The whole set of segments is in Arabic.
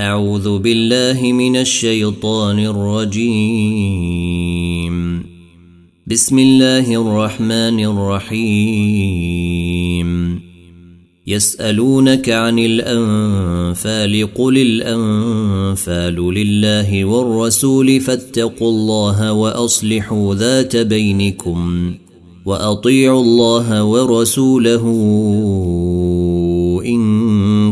أعوذ بالله من الشيطان الرجيم. بسم الله الرحمن الرحيم. يسألونك عن الأنفال قل الأنفال لله والرسول فاتقوا الله وأصلحوا ذات بينكم وأطيعوا الله ورسوله.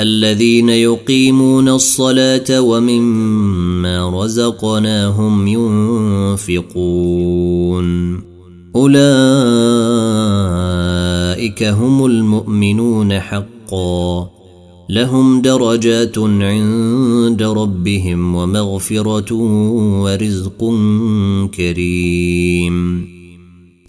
الذين يقيمون الصلاة ومما رزقناهم ينفقون. أولئك هم المؤمنون حقا. لهم درجات عند ربهم ومغفرة ورزق كريم.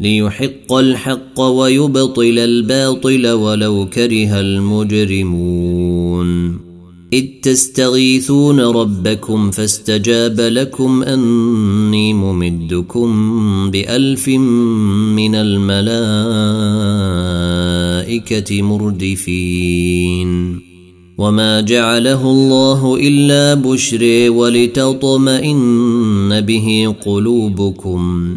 ليحق الحق ويبطل الباطل ولو كره المجرمون. إذ تستغيثون ربكم فاستجاب لكم أني ممدكم بألف من الملائكة مردفين. وما جعله الله إلا بشر ولتطمئن به قلوبكم.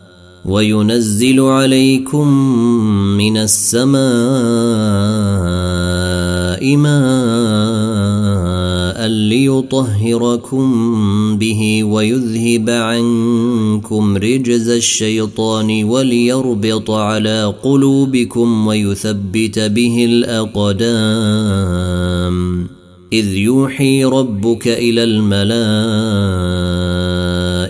وينزل عليكم من السماء ماء ليطهركم به ويذهب عنكم رجز الشيطان وليربط على قلوبكم ويثبت به الأقدام. إذ يوحي ربك إلى الملائكة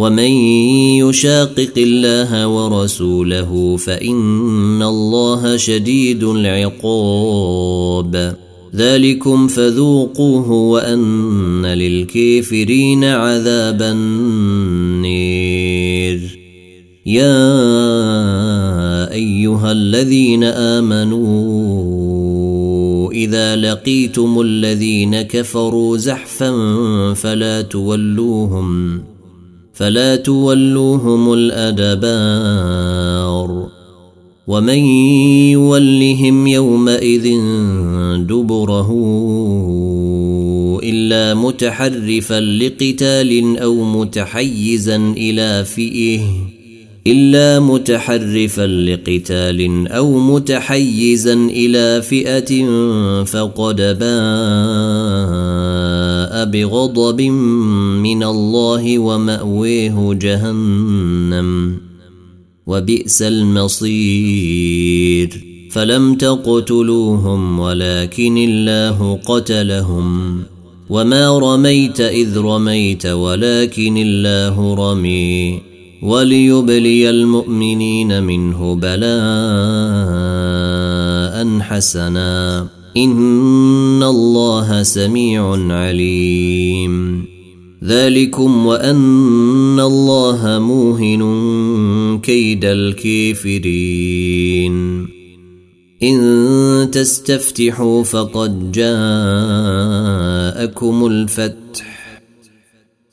ومن يشاقق الله ورسوله فان الله شديد العقاب ذلكم فذوقوه وان للكافرين عذاب النير يا ايها الذين امنوا اذا لقيتم الذين كفروا زحفا فلا تولوهم فلا تولوهم الأدبار. ومن يولهم يومئذ دبره إلا متحرفا لقتال أو متحيزا إلى فئه إلا متحرفا لقتال أو متحيزا إلى فئة فقد بغضب من الله ومأويه جهنم وبئس المصير. فلم تقتلوهم ولكن الله قتلهم. وما رميت إذ رميت ولكن الله رمي. وليبلي المؤمنين منه بلاء حسنا. ان الله سميع عليم. ذلكم وان الله موهن كيد الكافرين. ان تستفتحوا فقد جاءكم الفتح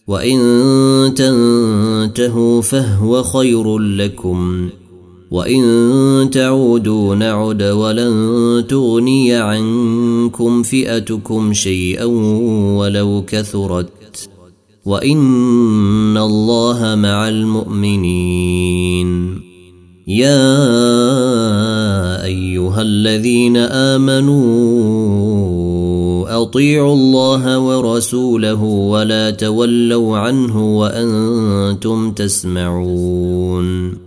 وان تنتهوا فهو خير لكم. وان تعودوا نعد ولن تغني عنكم فئتكم شيئا ولو كثرت وان الله مع المؤمنين يا ايها الذين امنوا اطيعوا الله ورسوله ولا تولوا عنه وأنتم تسمعون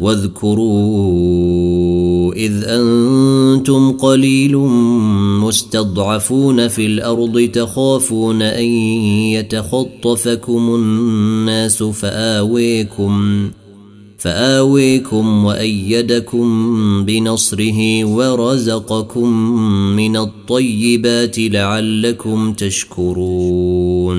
واذكروا إذ أنتم قليل مستضعفون في الأرض تخافون أن يتخطفكم الناس فآويكم فآويكم وأيدكم بنصره ورزقكم من الطيبات لعلكم تشكرون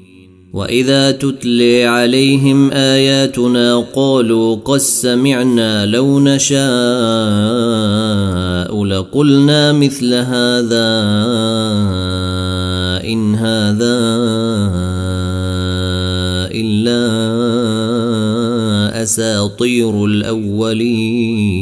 واذا تتلي عليهم اياتنا قالوا قد سمعنا لو نشاء لقلنا مثل هذا ان هذا الا اساطير الاولين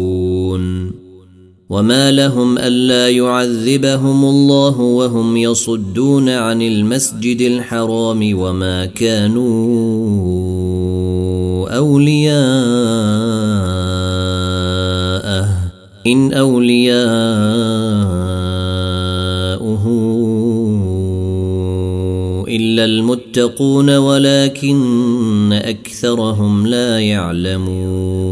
وما لهم ألا يعذبهم الله وهم يصدون عن المسجد الحرام وما كانوا أولياءه. إن اولياءه إلا المتقون ولكن أكثرهم لا يعلمون.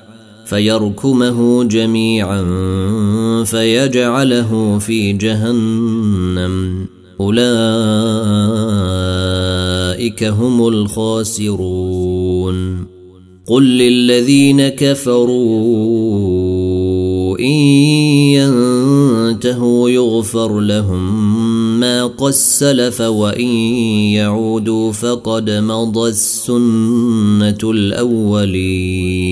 فيركمه جميعا فيجعله في جهنم. أولئك هم الخاسرون. قل للذين كفروا إن ينتهوا يغفر لهم ما قد سلف وان يعودوا فقد مضى السنة الأولين.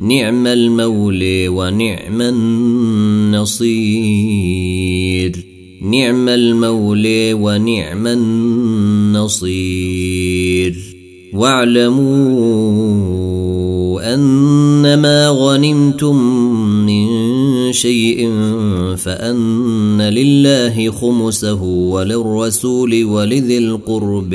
نعم المولي ونعم النصير. نعم المولي ونعم النصير. واعلموا أنما غنمتم من شيء فأن لله خمسه وللرسول ولذي القرب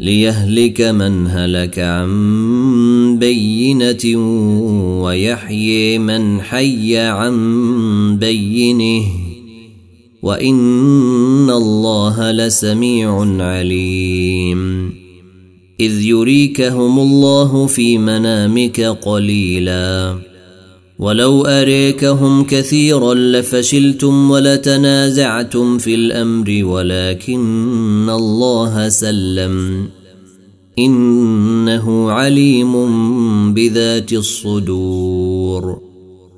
ليهلك من هلك عن بينة ويحيي من حي عن بينه. وإن الله لسميع عليم. إذ يريكهم الله في منامك قليلاً. ولو أريكهم كثيرا لفشلتم ولتنازعتم في الأمر ولكن الله سلم. إنه عليم بذات الصدور.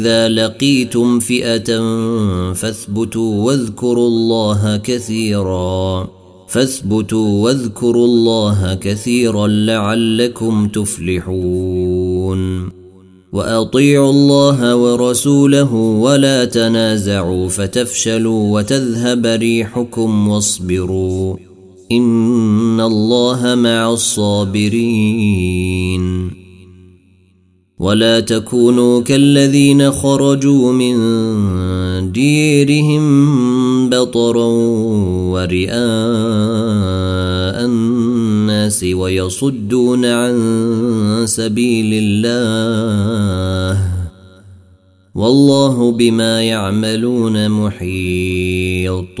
إذا لقيتم فئة فاثبتوا واذكروا الله كثيراً فاثبتوا واذكروا الله كثيرا لعلكم تفلحون. وأطيعوا الله ورسوله ولا تنازعوا فتفشلوا وتذهب ريحكم واصبروا. إن الله مع الصابرين. ولا تكونوا كالذين خرجوا من ديرهم بطرا ورئاء الناس ويصدون عن سبيل الله والله بما يعملون محيط.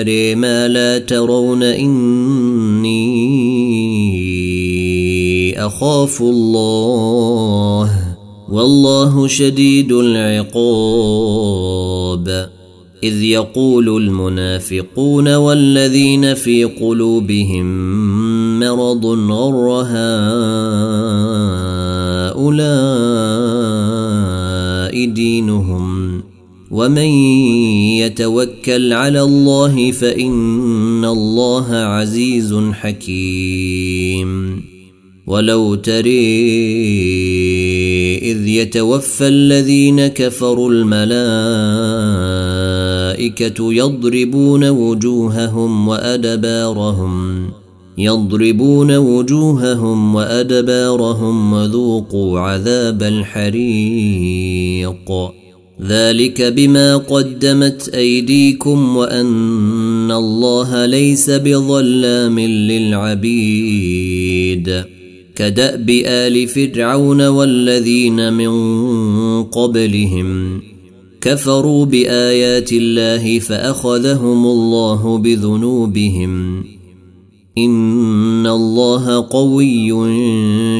اري ما لا ترون إني أخاف الله والله شديد العقاب. إذ يقول المنافقون والذين في قلوبهم مرض غر هؤلاء دينهم ومن يتوكل على الله فان الله عزيز حكيم ولو تري اذ يتوفى الذين كفروا الملائكه يضربون وجوههم وادبارهم يضربون وجوههم وادبارهم وذوقوا عذاب الحريق ذلك بما قدمت أيديكم وأن الله ليس بظلام للعبيد. كدأب آل فرعون والذين من قبلهم كفروا بآيات الله فأخذهم الله بذنوبهم. إن الله قوي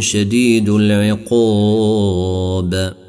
شديد العقاب.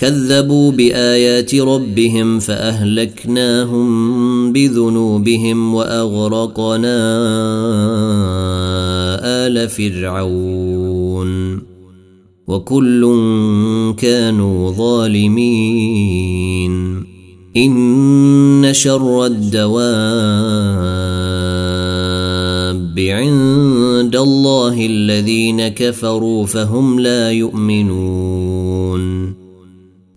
كذبوا بآيات ربهم فأهلكناهم بذنوبهم وأغرقنا آل فرعون وكل كانوا ظالمين. إن شر الدواب عند الله الذين كفروا فهم لا يؤمنون.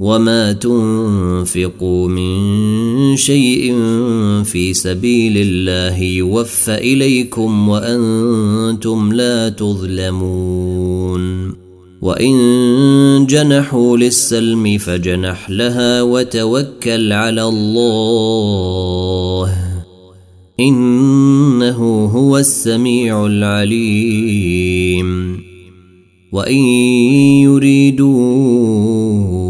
وما تنفقوا من شيء في سبيل الله يوفى اليكم وأنتم لا تظلمون وان جنحوا للسلم فجنح لها وتوكل على الله انه هو السميع العليم وان يريدوا ان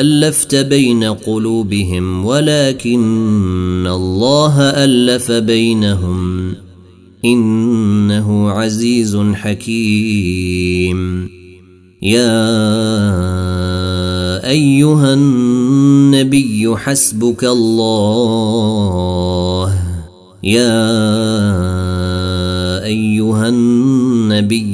ألفت بين قلوبهم ولكن الله ألف بينهم. إنه عزيز حكيم. يا أيها النبي حسبك الله. يا أيها النبي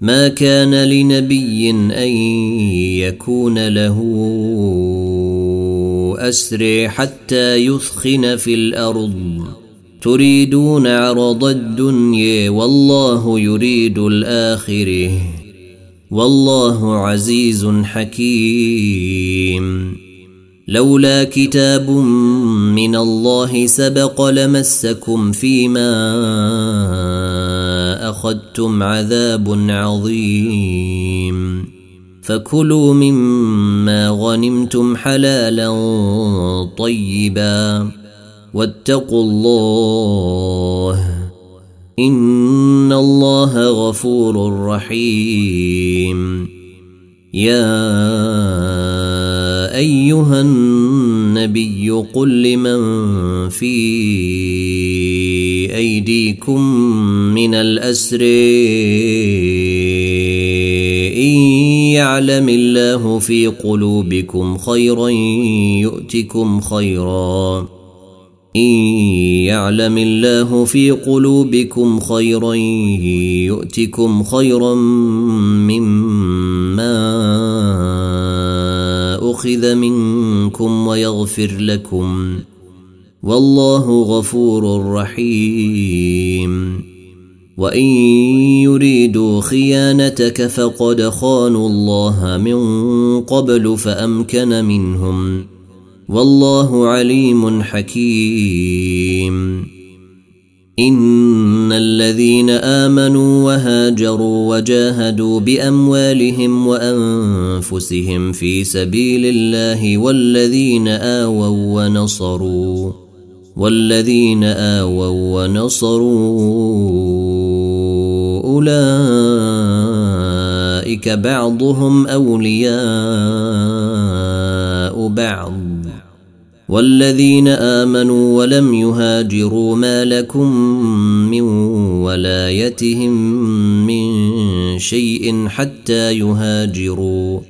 ما كان لنبي أن يكون له اسري حتى يثخن في الأرض. تريدون عرض الدنيا والله يريد الآخرة. والله عزيز حكيم. لولا كتاب من الله سبق لمسكم فيما أخذتم عذاب عظيم. فكلوا مما غنمتم حلالا طيبا. واتقوا الله. إن الله غفور رحيم. يا أيها النبي قل لمن في ايديكم من الأسر. إن يعلم الله في قلوبكم خيرا يؤتكم خيرا. إن يعلم الله في قلوبكم خيرا يؤتكم خيرا مما أخذ منكم ويغفر لكم. والله غفور رحيم. وإن يريدوا خيانتك فقد خانوا الله من قبل فأمكن منهم. والله عليم حكيم. إن الذين آمنوا وهاجروا وجاهدوا بأموالهم وأنفسهم في سبيل الله والذين آووا ونصروا والذين آووا ونصروا أولئك بعضهم أولياء بعض. والذين آمنوا ولم يهاجروا ما لكم من ولايتهم من شيء حتى يهاجروا.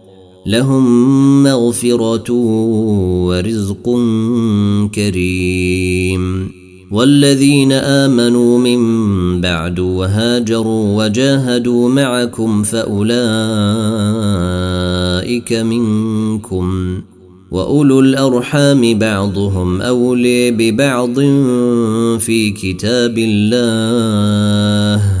لهم مغفرة ورزق كريم. والذين آمنوا من بعد وهاجروا وجاهدوا معكم فأولئك منكم. وأولو الأرحام بعضهم أولي ببعض في كتاب الله.